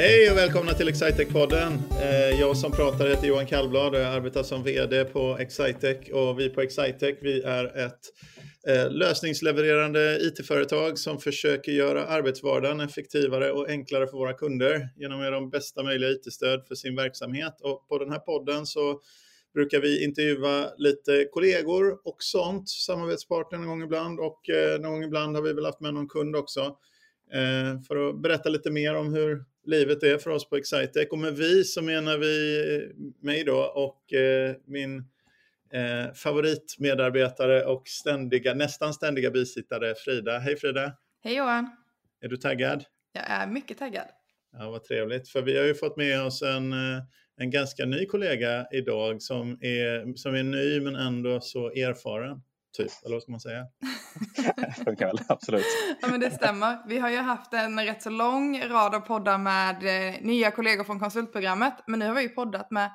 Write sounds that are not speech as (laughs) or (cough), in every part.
Hej och välkomna till Excitec-podden. Eh, jag som pratar heter Johan Kallblad och jag arbetar som VD på Excitec. Och vi på Excitec vi är ett eh, lösningslevererande IT-företag som försöker göra arbetsvardagen effektivare och enklare för våra kunder genom att ge dem bästa möjliga IT-stöd för sin verksamhet. Och på den här podden så brukar vi intervjua lite kollegor och sånt, samarbetspartner någon gång ibland och eh, någon gång ibland har vi väl haft med någon kund också för att berätta lite mer om hur livet är för oss på Excitec. Och med vi så menar vi mig då och eh, min eh, favoritmedarbetare och ständiga, nästan ständiga bisittare Frida. Hej Frida! Hej Johan! Är du taggad? Jag är mycket taggad. Ja, vad trevligt. För vi har ju fått med oss en, eh, en ganska ny kollega idag som är, som är ny men ändå så erfaren. Typ, eller vad ska man säga? (laughs) Funkar väl, absolut. Ja men det stämmer. Vi har ju haft en rätt så lång rad av poddar med eh, nya kollegor från konsultprogrammet. Men nu har vi ju poddat med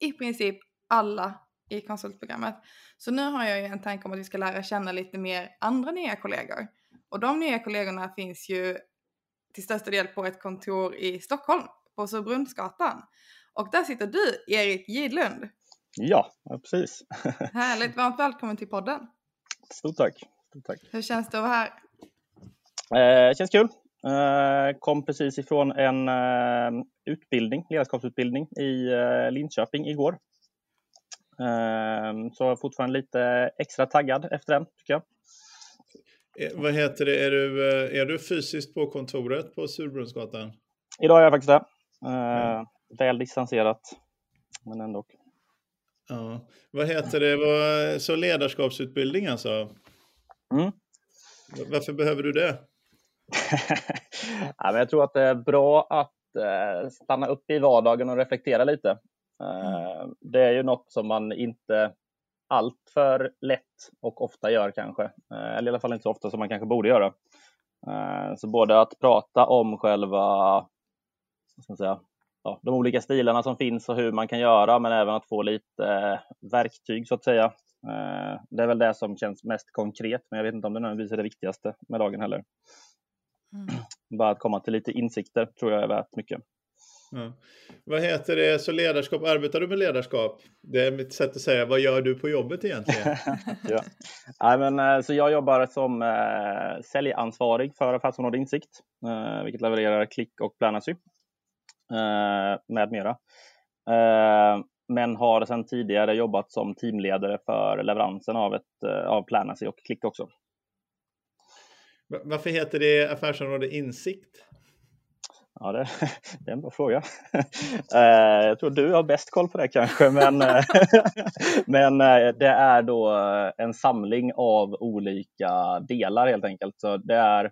i princip alla i konsultprogrammet. Så nu har jag ju en tanke om att vi ska lära känna lite mer andra nya kollegor. Och de nya kollegorna finns ju till största del på ett kontor i Stockholm, på Surbrunnsgatan. Och där sitter du, Erik Gidlund. Ja, precis. (laughs) Härligt, varmt välkommen till podden. Stort tack. Stort tack. Hur känns det att vara här? Eh, känns kul. Eh, kom precis ifrån en eh, utbildning, ledarskapsutbildning i eh, Linköping igår. Eh, så fortfarande lite extra taggad efter den, tycker jag. Eh, vad heter det, är du, eh, är du fysiskt på kontoret på Surbrunnsgatan? Idag är jag faktiskt det. Mm. Väl distanserat, men ändå. Ja. Vad heter det, så ledarskapsutbildning alltså? Mm. Varför behöver du det? (laughs) ja, men jag tror att det är bra att eh, stanna upp i vardagen och reflektera lite. Eh, mm. Det är ju något som man inte allt för lätt och ofta gör kanske. Eh, eller i alla fall inte så ofta som man kanske borde göra. Så både att prata om själva säga, ja, de olika stilarna som finns och hur man kan göra, men även att få lite eh, verktyg så att säga. Eh, det är väl det som känns mest konkret, men jag vet inte om det nödvändigtvis är det viktigaste med lagen heller. Mm. Bara att komma till lite insikter tror jag är värt mycket. Ja. Vad heter det, så ledarskap, arbetar du med ledarskap? Det är mitt sätt att säga, vad gör du på jobbet egentligen? (laughs) ja. ja, men, eh, så jag jobbar som eh, säljansvarig för affärsområde Insikt, eh, vilket levererar Klick och Planasy. Eh, med mera. Eh, men har sedan tidigare jobbat som teamledare för leveransen av, ett, eh, av Planacy och Klick också. Varför heter det affärsområde Insikt? Ja, det, (laughs) det, är en bra fråga. (laughs) Jag tror du har bäst koll på det kanske, men, (laughs) men det är då en samling av olika delar helt enkelt. Så det är,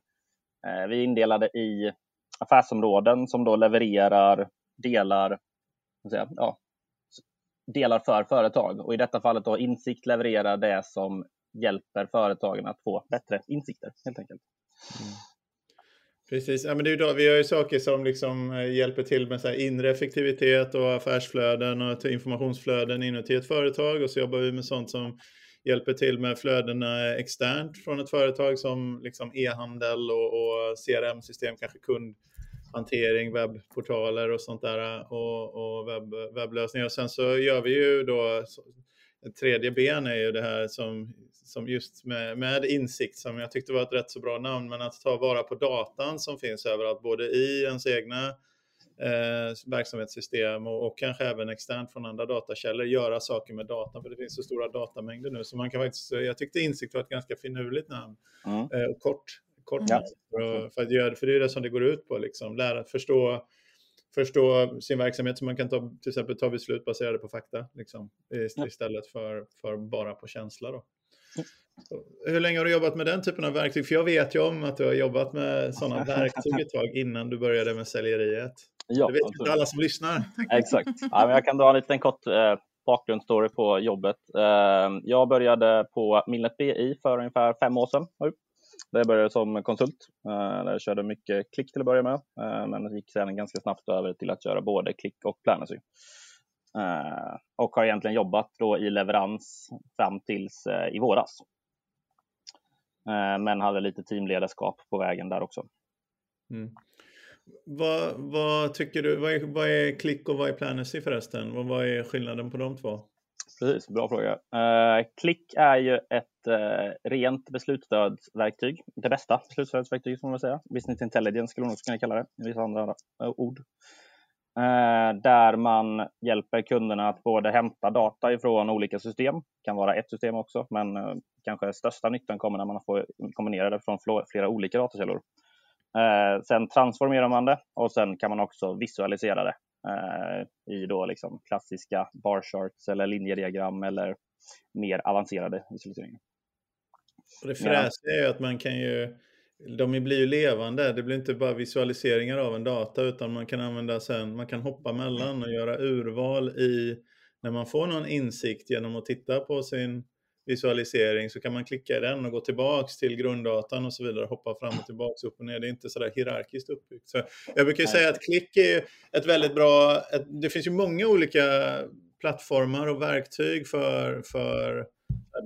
vi är indelade i affärsområden som då levererar delar, säga, ja, delar för företag. Och i detta fallet då Insikt levererar det som hjälper företagen att få bättre insikter helt enkelt. Mm. Precis, ja, men det är då, vi har ju saker som liksom eh, hjälper till med så inre effektivitet och affärsflöden och informationsflöden inuti ett företag och så jobbar vi med sånt som hjälper till med flödena externt från ett företag som liksom e-handel och, och CRM-system, kanske kundhantering, webbportaler och sånt där och, och webb, webblösningar. Och sen så gör vi ju då, ett tredje ben är ju det här som, som just med, med insikt som jag tyckte var ett rätt så bra namn, men att ta vara på datan som finns överallt, både i ens egna eh, verksamhetssystem och, och, kanske även externt från andra datakällor göra saker med datan, för det finns så stora datamängder nu. Så man kan faktiskt, jag tyckte insikt var ett ganska finurligt namn. Mm. Eh, kort, kort ja. för, för, att göra, för det är det som det går ut på, liksom. lära, förstå förstå sin verksamhet så man kan ta, till exempel ta beslut baserade på fakta liksom, istället för, för bara på känsla. Då. Hur länge har du jobbat med den typen av verktyg? För jag vet ju om att du har jobbat med sådana (laughs) verktyg ett tag innan du började med säljeriet. Ja, det vet inte alla som lyssnar. (laughs) Exakt. Ja, men jag kan dra en liten kort eh, bakgrundsstory på jobbet. Eh, jag började på Milnet BI för ungefär fem år sedan. Där jag började som konsult. Eh, där jag körde mycket klick till att börja med, eh, men gick sedan ganska snabbt över till att köra både klick och Planacy. Eh, och har egentligen jobbat då i leverans fram tills eh, i våras. Men hade lite teamledarskap på vägen där också. Mm. Vad, vad tycker du, vad är, vad är Click och vad är Planacy förresten? Vad, vad är skillnaden på de två? Precis, bra fråga. Eh, uh, Click är ju ett uh, rent beslutsstödsverktyg. Det bästa beslutsstödsverktyget får man säga. Business intelligence skulle man också kunna kalla det i vissa andra uh, ord. där man hjälper kunderna att både hämta data ifrån olika system, det kan vara ett system också, men kanske största nyttan kommer när man får kombinera det från flera olika datakällor. Eh, sen transformerar man det och sen kan man också visualisera det eh, i då liksom klassiska bar charts eller linjediagram eller mer avancerade visualiseringar. Och det fräsiga är ju att man kan ju, de blir ju levande, det blir inte bara visualiseringar av en data utan man kan använda sen, man kan hoppa mellan och göra urval i när man får någon insikt genom att titta på sin visualisering så kan man klicka i den och gå tillbaks till grunddatan och så vidare, hoppa fram och tillbaks, upp och ner. Det är inte sådär hierarkiskt uppbyggt. Så jag brukar säga att klick är ett väldigt bra, ett, det finns ju många olika plattformar och verktyg för, för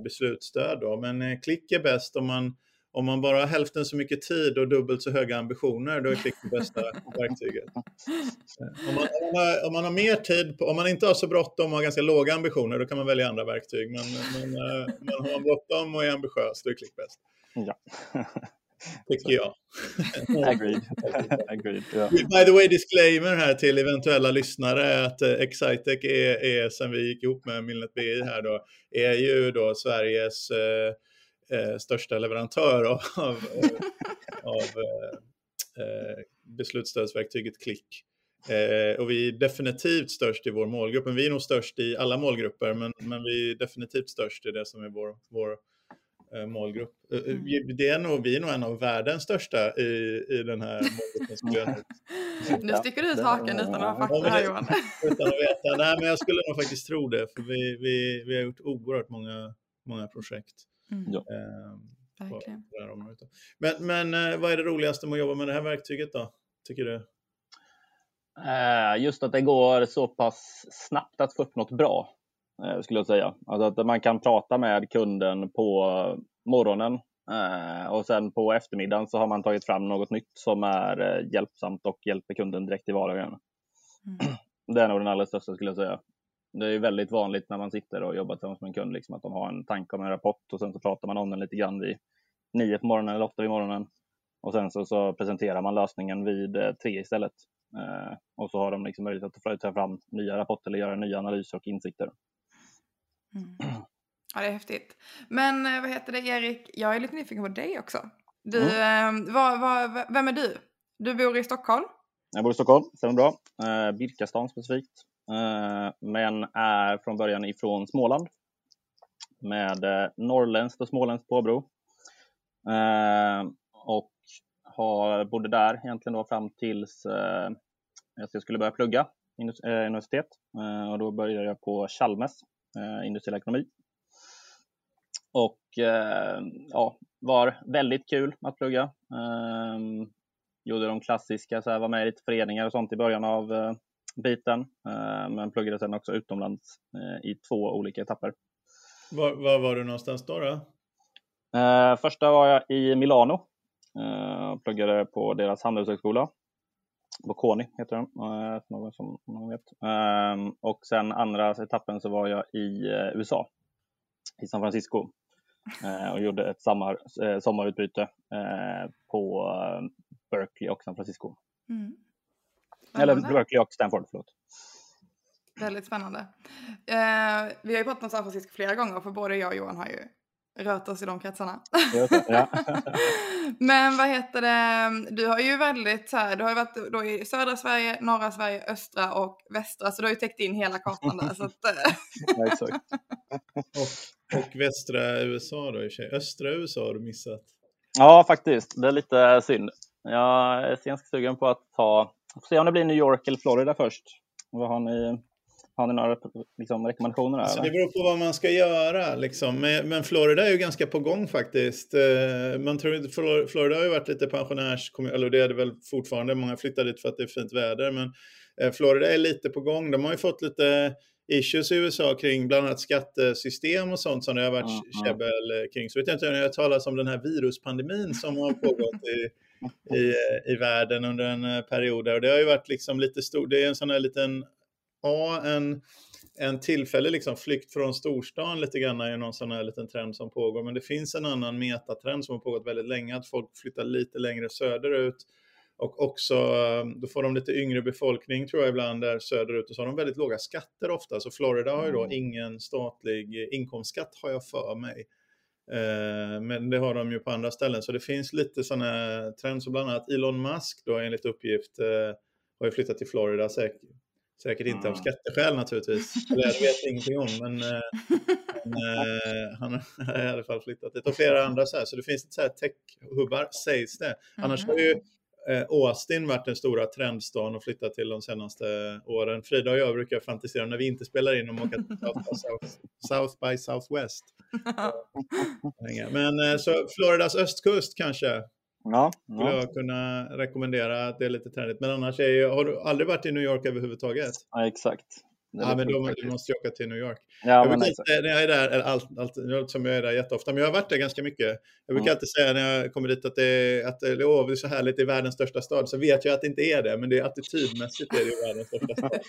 beslutsstöd då, men eh, klick är bäst om man om man bara har hälften så mycket tid och dubbelt så höga ambitioner, då är klick det bästa (laughs) verktyget. Eh, om man, om, man har, om man har mer tid, på, om man inte har så bråttom och har ganska låga ambitioner, då kan man välja andra verktyg. Men, men, eh, men har man bråttom och är ambitiös, då är klick bäst. Ja. Tycker jag. (laughs) Agreed. Agreed yeah. By the way, disclaimer här till eventuella lyssnare att uh, Excitec är, är, sen vi gick ihop med Milnet BI här då, är ju då Sveriges uh, eh, största leverantör av, av, av eh, eh, beslutsstödsverktyget Klick. Eh, och vi är definitivt störst i vår målgrupp. Men vi är nog störst i alla målgrupper, men, men vi är definitivt störst i det som är vår, vår eh, målgrupp. Eh, eh, mm. Det är nog, vi är nog en av världens största i, i den här målgruppen. Nu sticker du ut haken utan att ha fakta här Johan. (laughs) Utan att veta. Nej, men jag skulle nog faktiskt tro det, för vi, vi, vi har gjort oerhört många, många projekt. Mm. Ja. Eh, området. Men, men eh, vad är det roligaste med att jobba med det här verktyget då, tycker du? Eh, just att det går så pass snabbt att få upp något bra, eh, skulle jag säga. Alltså att man kan prata med kunden på morgonen och sen på eftermiddagen så har man tagit fram något nytt som är hjälpsamt och hjälper kunden direkt i vardagen. Mm. (clears throat) Det är nog den allra största skulle jag säga det är väldigt vanligt när man sitter och jobbar tillsammans med en kund liksom, att de har en tanke om en rapport och sen så pratar man om den lite grann vid nio på morgonen eller åtta på morgonen. Och sen så, så presenterar man lösningen vid eh, tre istället. Eh, och så har de liksom möjlighet att ta fram nya rapporter eller göra nya analyser och insikter. Mm. Ja, det är häftigt. Men eh, vad heter det, Erik? Jag är lite nyfiken på dig också. Du, mm. eh, vad, vad, vem är du? Du bor i Stockholm? Jag bor i Stockholm, stämmer bra. Eh, Birkastan specifikt. Eh, men är från början ifrån Småland med eh, norrländskt och småländskt påbrå. Eh, och har, bodde där egentligen då fram tills jag skulle börja plugga universitet. Och då började jag på Chalmers, industriell ekonomi. Och ja, var väldigt kul att plugga. Gjorde de klassiska, så här, var med i lite föreningar och sånt i början av biten, eh, men pluggade sen också utomlands eh, i två olika etapper. Var, var var du någonstans då? då? Eh, första var jag i Milano. och pluggade på deras handelshögskola. Bocconi heter den, någon som någon vet. och sen andra etappen så var jag i USA, i San Francisco. och gjorde ett sommar, sommarutbyte på Berkeley och San Francisco. Mm. Eller Berkeley och Stanford, förlåt. Väldigt spännande. Eh, vi har ju pratat om San Francisco flera gånger för både jag och Johan har ju rört oss i de kretsarna. Ja. (laughs) Men vad heter det, du har ju väldigt så här, du har ju varit då i södra Sverige, norra Sverige, östra och västra, så du har ju täckt in hela kartan där. så att, eh. ja, exakt. och, och västra USA då i sig. Östra USA har du missat. Ja, faktiskt. Det är lite synd. Jag är ganska sugen på att ta Får se om det blir New York eller Florida först. Vad har ni, har ni några liksom, rekommendationer? Där, alltså, det beror på vad man ska göra. Liksom. Men Florida är ju ganska på gång faktiskt. Eh, man tror, Florida har ju varit lite pensionärskommun, eller det är det väl fortfarande. Många flyttar dit för att det är fint väder. Men eh, Florida är lite på gång. De har ju fått lite issues i USA kring bland annat skattesystem och sånt som det har varit mm, käbbel kring. Så vet jag inte om jag har talat om den här viruspandemin som har pågått i i, i världen under en period. Och det har ju varit liksom lite stor, det är en sån här liten, ja, en, en tillfällig liksom flykt från storstan lite grann är någon sån här liten trend som pågår. Men det finns en annan metatrend som har pågått väldigt länge, att folk flyttar lite längre söderut. Och också, då får de lite yngre befolkning tror jag ibland där söderut och så har de väldigt låga skatter ofta. Så Florida har ju då mm. ingen statlig inkomstskatt har jag för mig. Eh, men det har de ju på andra ställen. Så det finns lite sådana trender. Så bland annat Elon Musk då enligt uppgift eh, har ju flyttat till Florida. Säkert, säkert inte av skatteskäl naturligtvis. Eller jag vet ingenting om. Men, eh, men han har i alla fall flyttat dit. Och flera andra så här. Så det finns lite så här tech-hubbar sägs det. Annars har ju Eh, Austin varit den stora trendstan och flyttat till de senaste åren. Frida och jag brukar fantisera när vi inte spelar in om att åka till South, South by Southwest. (laughs) Men eh, så Floridas östkust kanske Ja, skulle ja. jag kunna rekommendera att det är lite trendigt. Men annars är ju, har du aldrig varit i New York överhuvudtaget? Ja, exakt. Ja, men då du måste jag åka till New York. Ja, jag brukar alltid, när jag är där, allt, allt, som jag är där jätteofta, men jag har varit där ganska mycket. Jag brukar mm. alltid säga när jag kommer dit att det, att det, åh, det är så härligt, är världens största stad. Så vet jag att det inte är det, men det är attitydmässigt är det världens största stad.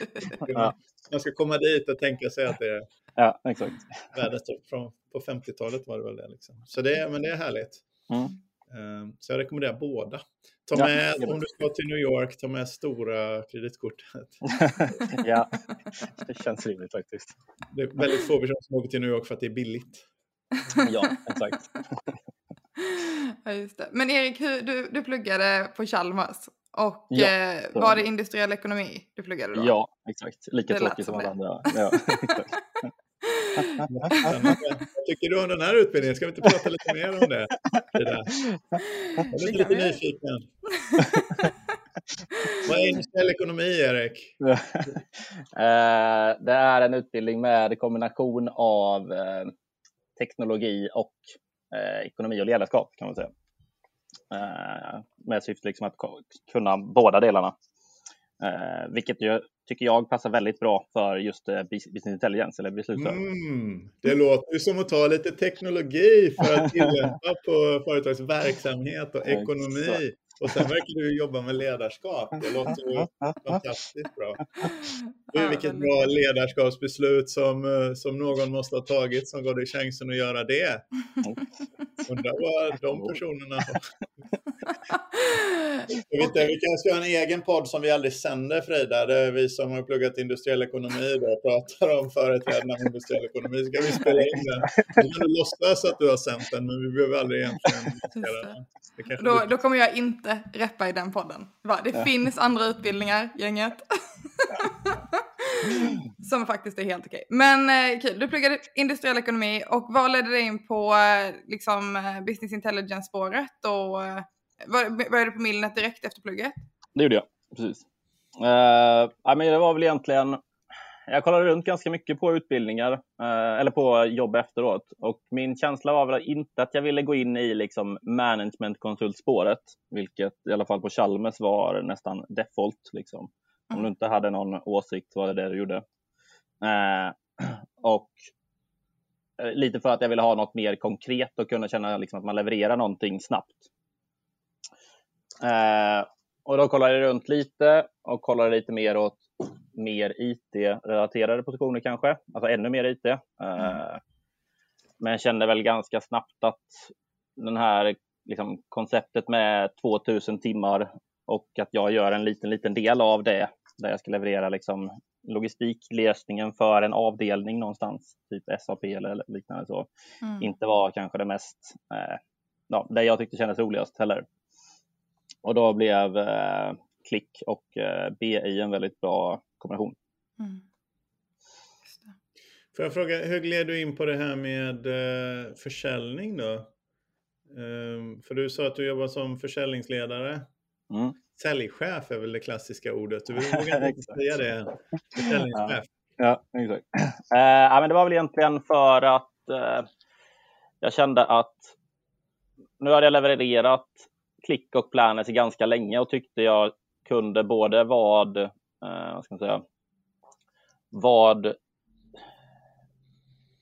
(laughs) ja. Man ska komma dit och tänka sig att det är ja, exakt. världens största. På 50-talet var det väl det. Liksom. Så det, men det är härligt. Mm. Ehm, så jag rekommenderar båda. Ta med, ja, om du ska till New York, ta med stora kreditkortet. (laughs) ja, det känns rimligt faktiskt. Det är väldigt få personer som åker till New York för att det är billigt. ja, exakt. (laughs) Ja, just det. Men Erik, hur, du, du pluggade på Chalmers och ja, eh, var det industriell ekonomi du pluggade då? Ja, exakt. Lika tråkigt som alla andra. (laughs) Ja, Vad tycker du om den här utbildningen? Ska vi inte prata lite mer om det? Jag är lite nyfiken. (laughs) Vad är industriell ekonomi, Erik? (laughs) Eh, det är en utbildning med kombination av eh, teknologi och eh, ekonomi och ledarskap kan man säga. Med syfte liksom att kunna båda delarna. Vilket ju tycker jag passar väldigt bra för just eh, business intelligence eller beslutsstöd. Mm, det låter som att ta lite teknologi för att tillämpa (laughs) på företags verksamhet och ekonomi. Och sen verkar du jobba med ledarskap. Det låter ju fantastiskt bra. Det vilket bra ledarskapsbeslut som, eh, som någon måste ha tagit som gav dig chansen att göra det. Undrar vad de personerna. Jag vet inte, vi kanske ska ha en egen podd som vi aldrig sänder Frida. Det är vi som har pluggat industriell ekonomi och pratar om företrädarna av industriell ekonomi. Så kan vi spela in den. Vi kan låtsas att du har sänt den, men vi behöver aldrig egentligen då, då kommer jag inte reppa i den podden. Det ja. finns andra utbildningar, gänget. (laughs) Som faktiskt är helt okej. Men eh, kul, du pluggade industriell ekonomi och vad ledde dig in på eh, liksom, eh, business intelligence-spåret? Och eh, Började du på Milnet direkt efter plugget? Det gjorde jag, precis. Uh, men det var väl egentligen jag kollade runt ganska mycket på utbildningar eh, eller på jobb efteråt och min känsla var väl inte att jag ville gå in i liksom managementkonsultspåret, vilket i alla fall på Chalmers var nästan default. Liksom. Om du inte hade någon åsikt var det det du gjorde. Eh, och eh, lite för att jag ville ha något mer konkret och kunna känna liksom att man levererar någonting snabbt. Eh, och då kollade jag runt lite och kollade lite mer åt mer IT-relaterade positioner kanske, alltså ännu mer IT. Mm. Eh, men jag kände väl ganska snabbt att den här liksom, konceptet med 2000 timmar och att jag gör en liten, liten del av det, där jag ska leverera liksom, logistiklösningen för en avdelning någonstans, typ SAP eller liknande så, mm. inte var kanske det mest, eh, ja, det jag tyckte kändes roligast heller. Och då blev eh, klick och eh, BI en väldigt bra kombination. Mm. Får jag fråga, hur gled du in på det här med eh, försäljning då? Um, för du sa att du jobbar som försäljningsledare. Mm. Säljchef är väl det klassiska ordet? Du (laughs) vågar inte säga det. Försäljningschef. Ja, ja exakt. Uh, men det var väl egentligen för att uh, jag kände att nu hade jag levererat klick och Planets ganska länge och tyckte jag kunde både vad, eh, vad ska man säga, vad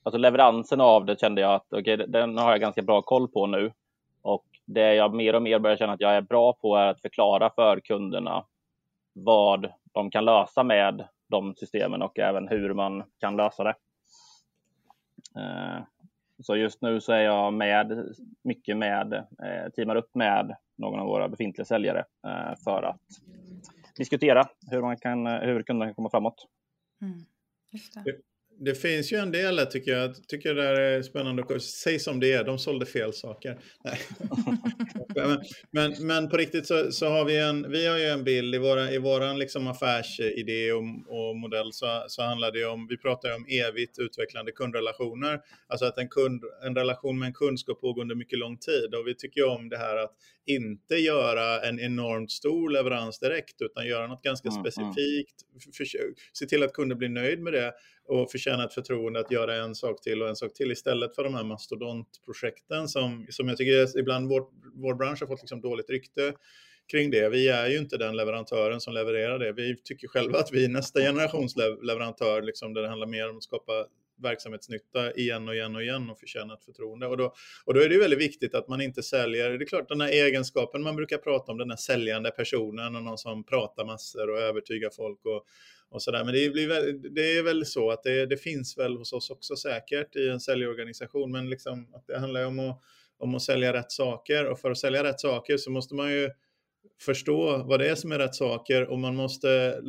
Alltså leveransen av det kände jag att okay, den har jag ganska bra koll på nu. Och det jag mer och mer börjar känna att jag är bra på är att förklara för kunderna vad de kan lösa med de systemen och även hur man kan lösa det. Eh, Eh, så just nu så är jag med mycket med, eh, teamar upp med någon av våra befintliga säljare eh, för att diskutera hur, man kan, hur kunderna kan komma framåt. Mm, det finns ju en del där tycker jag. Tycker det är spännande. Säg som det är, de sålde fel saker. men, (laughs) (laughs) men, men, på riktigt så, så, har vi en, vi har ju en bild i våra, i våran liksom affärsidé och, och modell så, så handlar det om, vi pratar ju om evigt utvecklande kundrelationer. Alltså att en, kund, en relation med en kund ska pågå under mycket lång tid och vi tycker om det här att inte göra en enormt stor leverans direkt utan göra något ganska mm, mm. specifikt. För, se till att kunden blir nöjd med det och förtjäna ett förtroende att göra en sak till och en sak till istället för de här mastodontprojekten som, som jag tycker ibland vår, vår bransch har fått liksom dåligt rykte kring det. Vi är ju inte den leverantören som levererar det. Vi tycker själva att vi är nästa generations leverantör, liksom, där det handlar mer om att skapa verksamhetsnytta igen och igen och igen och förtjäna ett förtroende. Och då, och då är det väldigt viktigt att man inte säljer, det är klart den här egenskapen man brukar prata om, den här säljande personen och någon som pratar massor och övertygar folk och, och sådär. Men det, blir väl, det är väl så att det, det, finns väl hos oss också säkert i en säljorganisation, men liksom att det handlar ju om att, om att sälja rätt saker och för att sälja rätt saker så måste man ju förstå vad det är som är rätt saker och man måste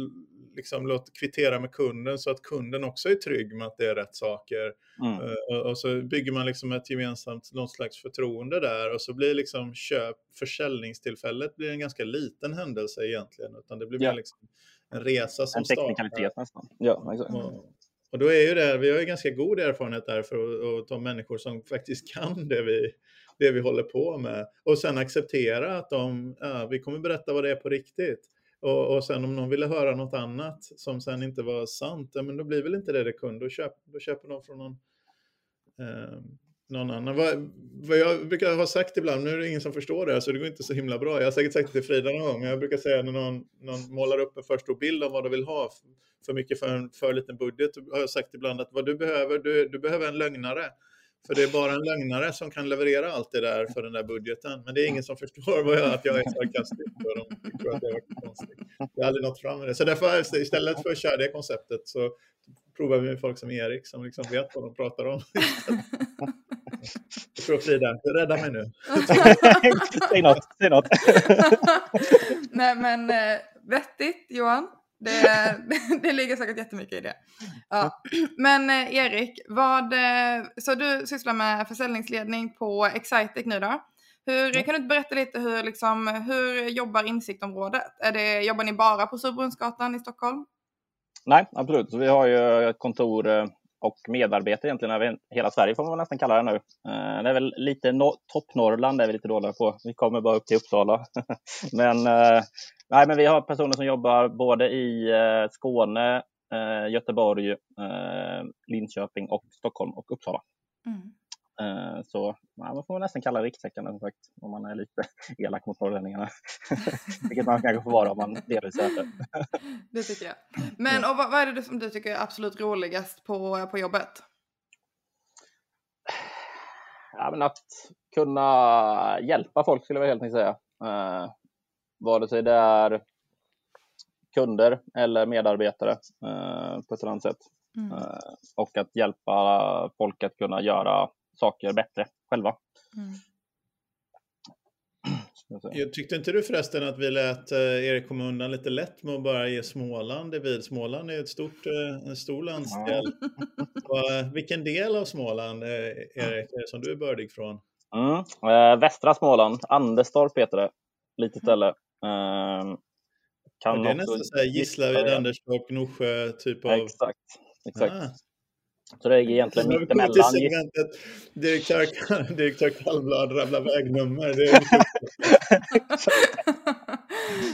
liksom låt kvittera med kunden så att kunden också är trygg med att det är rätt saker. Mm. Uh, och, och, så bygger man liksom ett gemensamt något slags förtroende där och så blir liksom köp, försäljningstillfället blir en ganska liten händelse egentligen, utan det blir ja. mer liksom en resa som startar. En teknikalitet nästan. Ja, exakt. Och, och då är ju det, vi har ju ganska god erfarenhet där för att, att ta människor som faktiskt kan det vi, det vi håller på med och sen acceptera att de, ja, vi kommer berätta vad det är på riktigt. Och, och sen om någon ville höra något annat som sen inte var sant, ja, men då blir väl inte det det kund. Då, köp, då köper de från någon, eh, någon annan. Vad, vad, jag brukar ha sagt ibland, nu är det ingen som förstår det, så det går inte så himla bra. Jag har säkert sagt det till Frida någon gång, men jag brukar säga när någon, någon målar upp en för stor bild om vad de vill ha, för mycket för en för liten budget, har jag sagt ibland att vad du behöver, du, du behöver en lögnare. För det är bara en lögnare som kan leverera allt det där för den där budgeten. Men det är ingen som förstår vad jag, att jag är sarkastisk. Och de tror att det är konstigt. Jag har aldrig nått fram med det. Så därför istället för att köra det konceptet så provar vi med folk som Erik som liksom vet vad de pratar om. Jag tror Frida, rädda mig nu. (laughs) säg något, säg något. (laughs) Nej men eh, vettigt Johan. Det, (laughs) det ligger säkert jättemycket i det. Ja. (clears throat) Men eh, Erik, vad, eh, så du sysslar med försäljningsledning på Excitec nu då? Hur, Kan du inte berätta lite hur, liksom, hur jobbar insiktområdet? Är det, jobbar ni bara på Surbrunnsgatan i Stockholm? Nej, absolut. Så vi har ju ett kontor eh, och medarbetare egentligen över hela Sverige får man nästan kalla det nu. Eh, det är väl lite no topp-Norrland är vi lite dåliga på. Vi kommer bara upp till Uppsala. (laughs) Men eh, Nej, men vi har personer som jobbar både i eh, Skåne, Göteborg, Linköping och Stockholm och Uppsala. Mm. Så ja, man får nästan kalla det rikstäckande som sagt, om man är lite (laughs) elak mot norrlänningarna. (laughs) Vilket man kanske får vara om man lever i söder. det tycker jag. Men och vad, vad, är det som du tycker är absolut roligast på, på jobbet? Ja, men att kunna hjälpa folk skulle jag helt enkelt säga vare sig det är kunder eller medarbetare eh, på ett annat sätt. Mm. Eh, och att hjälpa folk att kunna göra saker bättre själva. Mm. (clears throat) Jag tyckte inte du förresten att vi lät eh, Erik komma undan lite lätt med att bara ge Småland det vid? Småland är ett stort, eh, en stor landsdel. Ja. Vilken del av Småland, Erik, är det som du är bördig från? Mm. Eh, västra Småland, Anderstorp heter det, litet ställe. Ehm, kan det är nästan så här Gislaved, Anderstorp, Norsjö typ av... Exakt. exakt. Ah. Så det är egentligen mittemellan. Direktör, (laughs) direktör Kallblad rabblar vägnummer.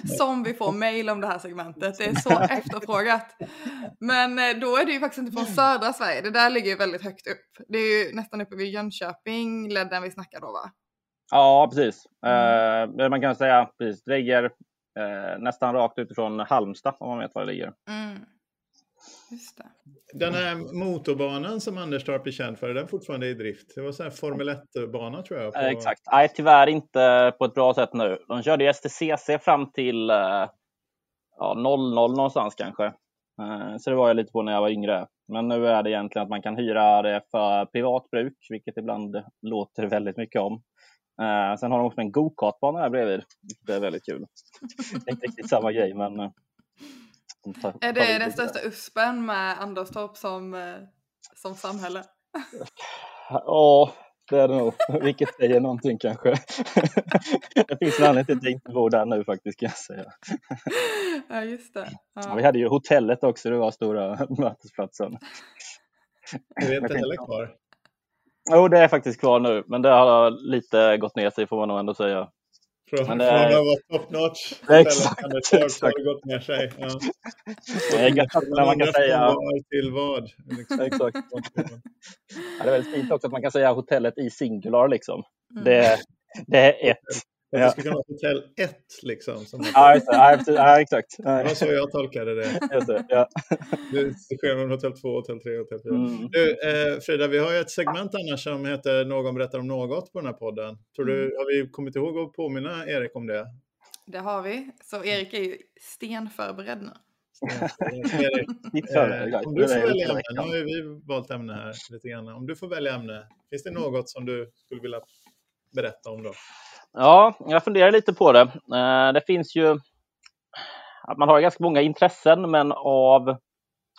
(laughs) Som vi får mail om det här segmentet. Det är så (laughs) efterfrågat. Men eh, då är det ju faktiskt inte från södra Sverige. Det där ligger ju väldigt högt upp. Det är ju nästan uppe vid Jönköping, ledden vi snackar då va? Ja, precis. Mm. Eh, man kan säga precis, det ligger eh, nästan rakt utifrån Halmstad om man vet var det ligger. Mm. Just det. Den här motorbanan som Anderstorp är känd för, är den fortfarande i drift? Det var så här Formel 1-bana tror jag. På... Eh, exakt. Nej, tyvärr inte på ett bra sätt nu. De körde ju STCC fram till eh, ja, 00 någonstans kanske. Eh, så det var jag lite på när jag var yngre. Men nu är det egentligen att man kan hyra det för privat bruk, vilket ibland låter väldigt mycket om. Sen har de också en gokartbana här bredvid. Det är väldigt kul. det (laughs) är inte riktigt samma grej, men... Tar, är det den största USPen med Anderstorp som, uh, som samhälle? (laughs) Ja, det är det nog. Vilket säger någonting kanske. (laughs) det finns en anledning till att jag inte bor där nu faktiskt kan jag säga. (laughs) ja, just det. Ja. Vi hade ju hotellet också, det var stora mötesplatsen. Är det inte heller kvar? Jo, det är faktiskt kvar nu, men det har lite gått ner sig får man nog ändå säga. Från, men det är... från att vara top notch exakt, exakt. har gått ner sig. Ja. Det är gött när man kan säga... Till vad? Liksom. exakt. (laughs) Ja, det är väldigt fint också att man kan säga hotellet i singular liksom. Mm. Det, det är ett. Att det skulle kunna vara hotell 1 liksom. Som ja, just det. Ja, ja, exakt. Det var så jag tolkade det. (laughs) Just det, ja. det sker från hotell 2, hotell 3, hotell 4. Mm. Du, eh, Frida, vi har ju ett segment annars som heter Någon berättar om något på den här podden. Tror du, mm. har vi kommit ihåg att påminna Erik om det? Det har vi. Så Erik är ju stenförberedd nu. (laughs) Erik, eh, om du får välja ämne, nu har vi valt ämne här lite grann. Om du får välja ämne, finns det något som du skulle vilja berätta om då? Ja, jag funderar lite på det. Eh, det finns ju att man har ganska många intressen, men av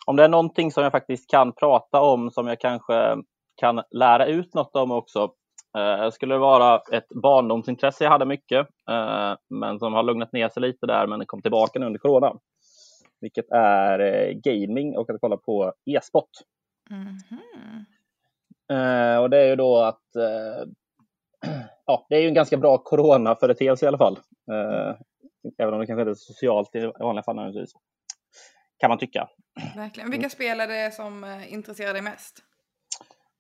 om det är någonting som jag faktiskt kan prata om som jag kanske kan lära ut något om också, eh, skulle det vara ett barndomsintresse jag hade mycket, eh, men som har lugnat ner sig lite där, men kom tillbaka nu under corona. Vilket är eh, gaming och att kolla på e-sport. Mm -hmm. eh, och det är ju då att ja, det är ju en ganska bra coronaföreteelse i alla fall. Eh, även om det kanske inte är socialt i vanliga fall naturligtvis. Kan man tycka. Verkligen. Vilka spel är det som eh, intresserar dig mest?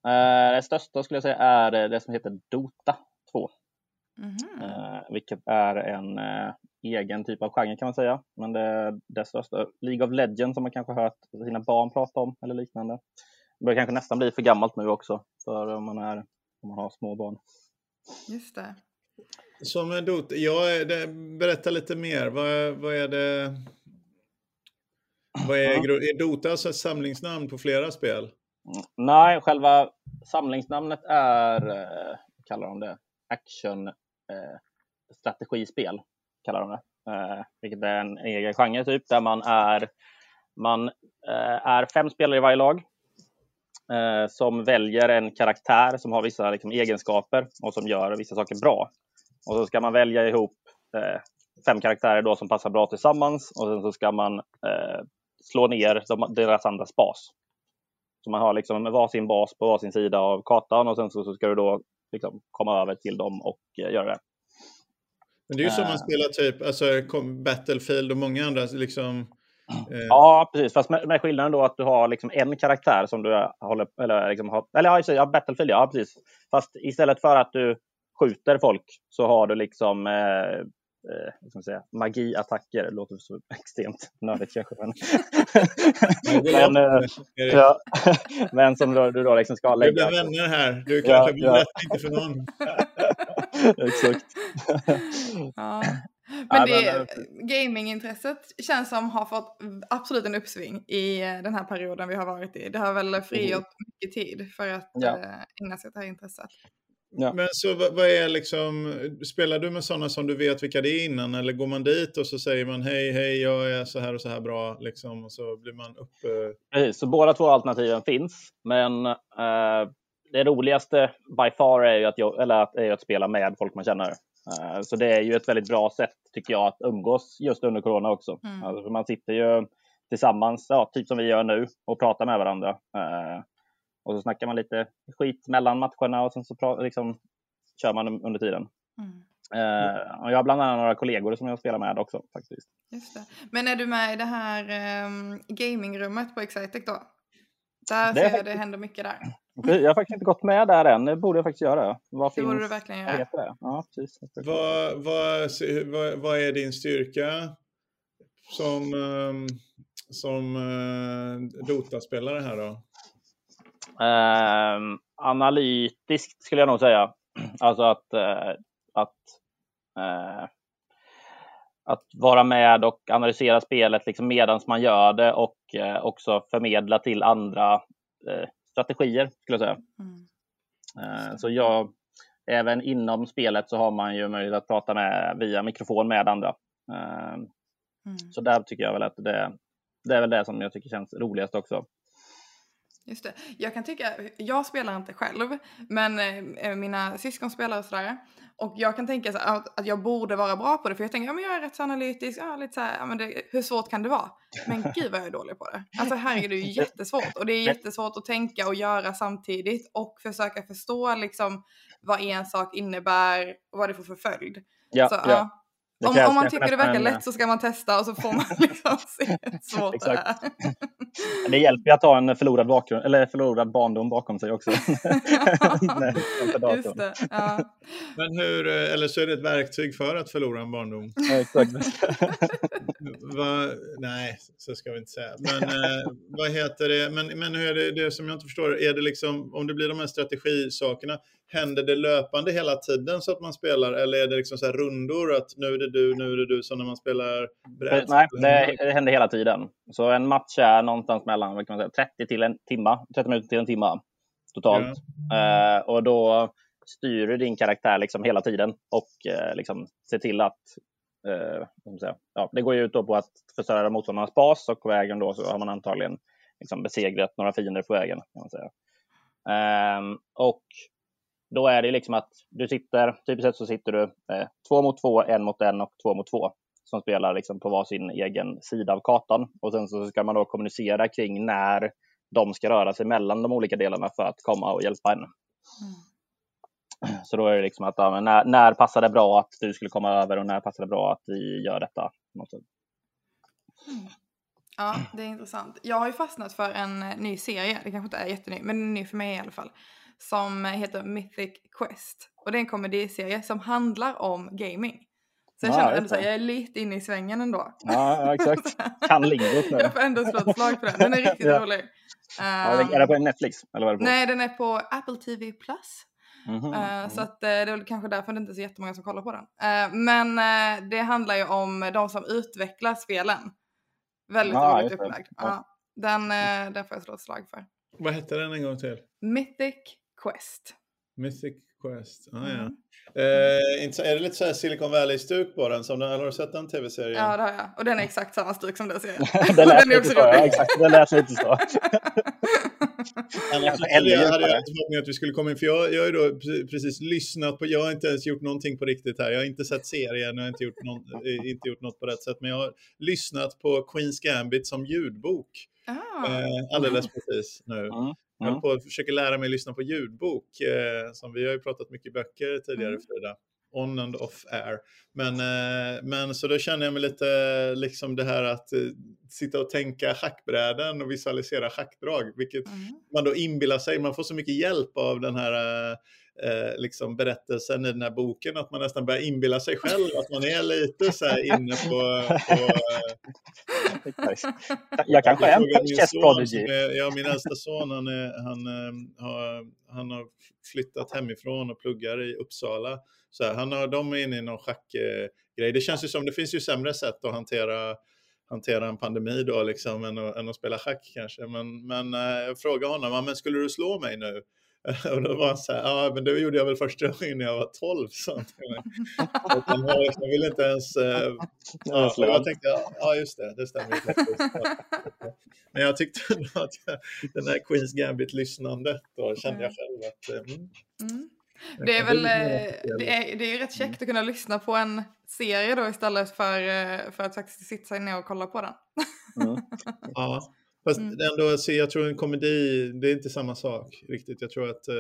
Eh, det största skulle jag säga är det som heter Dota 2. Mm -hmm. eh, vilket är en eh, egen typ av genre kan man säga. Men det är det största. League of Legends som man kanske hört sina barn prata om eller liknande. Det börjar kanske nästan bli för gammalt nu också för om man, är, om man har små barn. Just det. Som en Dota, ja, det, berätta lite mer. Vad, vad är det? Vad är, är Dota alltså ett samlingsnamn på flera spel? Nej, själva samlingsnamnet är, eh, kallar de det, action eh, strategispel. Kallar de det. Eh, vilket är en egen genre typ, där man är, man eh, är fem spelare i varje lag eh, som väljer en karaktär som har vissa liksom, egenskaper och som gör vissa saker bra. Och så ska man välja ihop eh, fem karaktärer då som passar bra tillsammans och sen så ska man eh, slå ner de, deras andras bas. Så man har liksom varsin bas på varsin sida av kartan och sen så, så ska du då liksom komma över till dem och eh, göra det. Men det är ju som man eh. spelar typ alltså, Battlefield och många andra liksom. Ja, precis. Fast med, med skillnaden då att du har liksom en karaktär som du håller... Eller, liksom har, eller ja, Battlefield, ja precis. Fast istället för att du skjuter folk så har du liksom eh, eh, säga, magiattacker. Det låter så extremt nördigt kanske. Men, men, eh, ja, (laughs) men som du, du då liksom ska lägga... Vi blir vänner här. Du kanske ja, berättar ja. inte för någon. (laughs) Exakt. ja. Men det, gamingintresset känns som har fått absolut en uppsving i eh, den här perioden vi har varit i. Det har väl frigjort mm. mycket tid för att ja. Eh, ägna sig åt det här intresset. Ja. Men så vad, är liksom, spelar du med sådana som du vet vilka det är innan eller går man dit och så säger man hej, hej, jag är så här och så här bra liksom och så blir man upp... Precis, så båda två alternativen finns, men eh, det roligaste by far är ju att, eller att, är att spela med folk man känner. Eh, så det är ju ett väldigt bra sätt tycker jag att umgås just under corona också. Mm. Alltså man sitter ju tillsammans, ja, typ som vi gör nu, och pratar med varandra. Eh, och så snackar man lite skit mellan matcherna och sen så liksom, kör man under tiden. Mm. Uh, och jag har bland annat några kollegor som jag spelar med också faktiskt. Just det. Men är du med i det här um, gamingrummet på Excitec då? Där det ser jag det händer mycket där. Jag har faktiskt inte gått med där än. Det borde jag faktiskt göra. Vad det borde du verkligen göra. Det? Ja, precis. Vad, vad, vad, vad är din styrka som, um, som uh, Dota-spelare här då? Uh, analytiskt skulle jag nog säga. Alltså att, uh, att, uh, att vara med och analysera spelet liksom medan man gör det och också förmedla till andra strategier skulle jag säga. Mm. Så jag, även inom spelet så har man ju möjlighet att prata med via mikrofon med andra. Mm. Så där tycker jag väl att det, det är väl det som jag tycker känns roligast också. Just det. Jag kan tycka, jag spelar inte själv, men eh, mina syskon spelar och sådär. Och jag kan tänka så att, att jag borde vara bra på det, för jag tänker, ja men jag är rätt så analytisk, ja, lite så här, ja, men det, hur svårt kan det vara? Men gud vad jag är dålig på det. Alltså herregud, det är ju jättesvårt. Och det är jättesvårt att tänka och göra samtidigt och försöka förstå liksom vad en sak innebär och vad det får för följd. Ja, så, ja. Om, om, man tycker det verkar lätt så ska man testa och så får man (laughs) liksom se (laughs) svårt det är. (laughs) det hjälper att ha en förlorad, bakgrund, eller förlorad barndom bakom sig också. Just det, ja. Men hur, eh, eller så är det ett verktyg för att förlora en barndom. Va, nej, så ska vi inte säga. Men eh, vad heter det? Men, men hur är det, det som jag inte förstår, är det liksom, om det blir de här strategisakerna, händer det löpande hela tiden så att man spelar eller är det liksom så rundor att nu är det du, nu är det du som när man spelar brädspel? Nej, det, det händer hela tiden. Så en match är någonstans mellan kan man säga, 30 till en timma, 30 minuter till en timma totalt. Ja. Uh, och då styr du din karaktär liksom hela tiden och uh, liksom ser till att uh, säga, ja, det går ju ut på att förstöra motståndarnas bas och på vägen då så har man antagligen liksom besegrat några fiender på vägen. Kan man säga. Um, och då är det liksom att du sitter, typiskt sett så sitter du eh, två mot två, en mot en och två mot två som spelar liksom på varsin egen sida av kartan. Och sen så ska man då kommunicera kring när de ska röra sig mellan de olika delarna för att komma och hjälpa en. Mm. Så då är det liksom att ja, när, när passar det bra att du skulle komma över och när passar det bra att vi gör detta? Mm. Ja, det är intressant. Jag har ju fastnat för en ny serie, det kanske inte är jätteny, men den är ny för mig i alla fall som heter Mythic Quest. Och det är en komediserie som handlar om gaming. Så jag känner ändå att jag är lite inne i svängen ändå. Ja, exakt. (laughs) Kan lingot nu. Jag får ändå slå ett slag för den. Den är riktigt ja. rolig. Um, är det på Netflix? Eller vad är det på? Nej, den är på Apple TV+. Plus. Mm -hmm. uh, så att, uh, det är väl kanske därför det inte är så jättemånga som kollar på den. Uh, men det handlar ju om de som utvecklar spelen. Väldigt ah, roligt upplagd. Ja. Den, den får jag slå ett slag för. Vad hette den en gång till? Mythic Quest. Mythic Quest, ah, ja. Mm. Eh, är det lite så här Silicon Valley-stuk på den? Som den, har du sett den tv-serien? Ja, det har jag. Och den är exakt samma stuk som den serien. (laughs) det lät (laughs) den är också så, ja, exakt. Det lät lite så. (laughs) Annars hade jag inte förhoppning att vi skulle komma in, för jag, jag har ju då precis lyssnat på, jag har inte ens gjort någonting på riktigt här, jag har inte sett serien, jag har inte gjort, någon, eh, inte gjort något på rätt sätt, men jag har lyssnat på Queens Gambit som ljudbok. Ah. Eh, alldeles precis nu. Mm. Jag håller på att försöka lära mig lyssna på ljudbok, eh, som vi har ju pratat mycket böcker tidigare mm. Frida. On and off air. Men, eh, men så då känner jag mig lite liksom det här att eh, sitta och tänka schackbräden och visualisera schackdrag, vilket mm. man då inbillar sig, man får så mycket hjälp av den här eh, liksom berättelsen i den här boken, att man nästan börjar inbilla sig själv att man är lite så här inne på... på (laughs) eh, jag kanske är en chess prodigy. Ja, min äldsta son, han, är, han, eh, har, han har flyttat hemifrån och pluggar i Uppsala. Så här, han har, de är inne i någon schackgrej. Det känns ju som, det finns ju sämre sätt att hantera hantera en pandemi då liksom än att, än att spela schack kanske. Men, men eh, jag frågade honom, men skulle du slå mig nu? (laughs) Och då var han så här, ja men det gjorde jag väl första gången när jag var 12. Så jag ville inte ens... (laughs) Äh, ja, jag tänkte, ja just det, det stämmer. (laughs) Men jag tyckte ändå att jag, den här Queens Gambit-lyssnandet, då kände jag själv att... Eh, mm, mm. Det är väl eh, det är, det är rätt käckt att kunna lyssna på en serie då istället för, för att faktiskt sitta sig ner och kolla på den. Mm. Ja, Fast mm. ändå, så jag tror en komedi, det är inte samma sak riktigt. Jag tror att eh,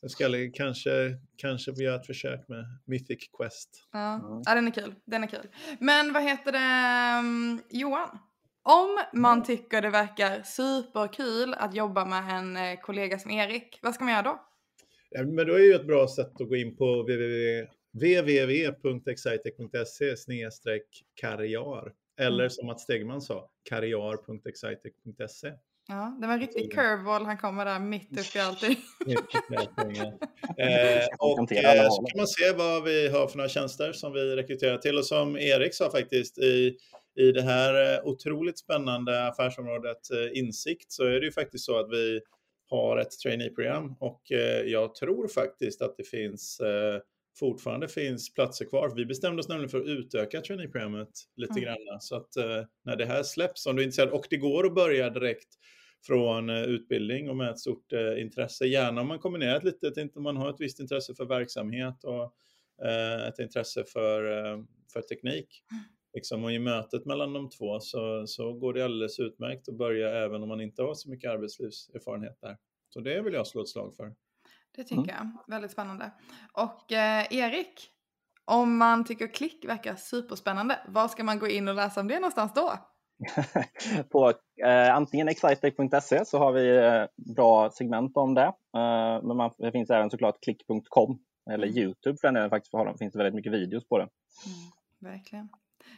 jag ska kanske, kanske göra ett försök med Mythic Quest. Ja. Mm. ja, den är kul. Den är kul. Men vad heter det, um, Johan? Om man tycker det verkar superkul att jobba med en eh, kollega som Erik, vad ska man göra då? Ja, men då är ju ett bra sätt att gå in på www www.excitec.se karriär Eller Mm. som Mats Stegman sa, karriar.excitec.se. Ja, det var en riktig curveball han kommer där mitt upp i allting. (laughs) eh, och eh, så kan man se vad vi har för några tjänster som vi rekryterar till. Och som Erik sa faktiskt i, i det här eh, otroligt spännande affärsområdet eh, insikt så är det ju faktiskt så att vi har ett trainee-program och eh, jag tror faktiskt att det finns eh, fortfarande finns platser kvar. Vi bestämde oss nämligen för att utöka trainee-programmet lite Mm. grann. Så att eh, när det här släpps, om du är intresserad, och det går att börja direkt från eh, utbildning och med ett stort eh, intresse. Gärna om man kombinerar ett litet, om man har ett visst intresse för verksamhet och eh, ett intresse för, eh, för teknik. Liksom, och i mötet mellan de två så, så går det alldeles utmärkt att börja även om man inte har så mycket arbetslivserfarenhet där. Så det vill jag slå ett slag för. Det tycker jag. Väldigt spännande. Och eh, Erik, om man tycker klick verkar superspännande, var ska man gå in och läsa om det någonstans då? (laughs) På eh, antingen excitec.se så har vi eh, bra segment om det. Eh, men man, det finns även såklart klick.com eller Mm. Youtube för den delen faktiskt. För det finns väldigt mycket videos på det. Verkligen.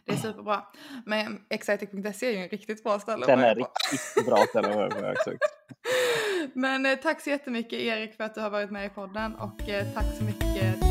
Det är superbra. Men excitec.se är ju en riktigt bra ställe Den är riktigt bra ställe att börja på. (laughs) Men eh, tack så jättemycket Erik för att du har varit med i podden och eh, tack så mycket.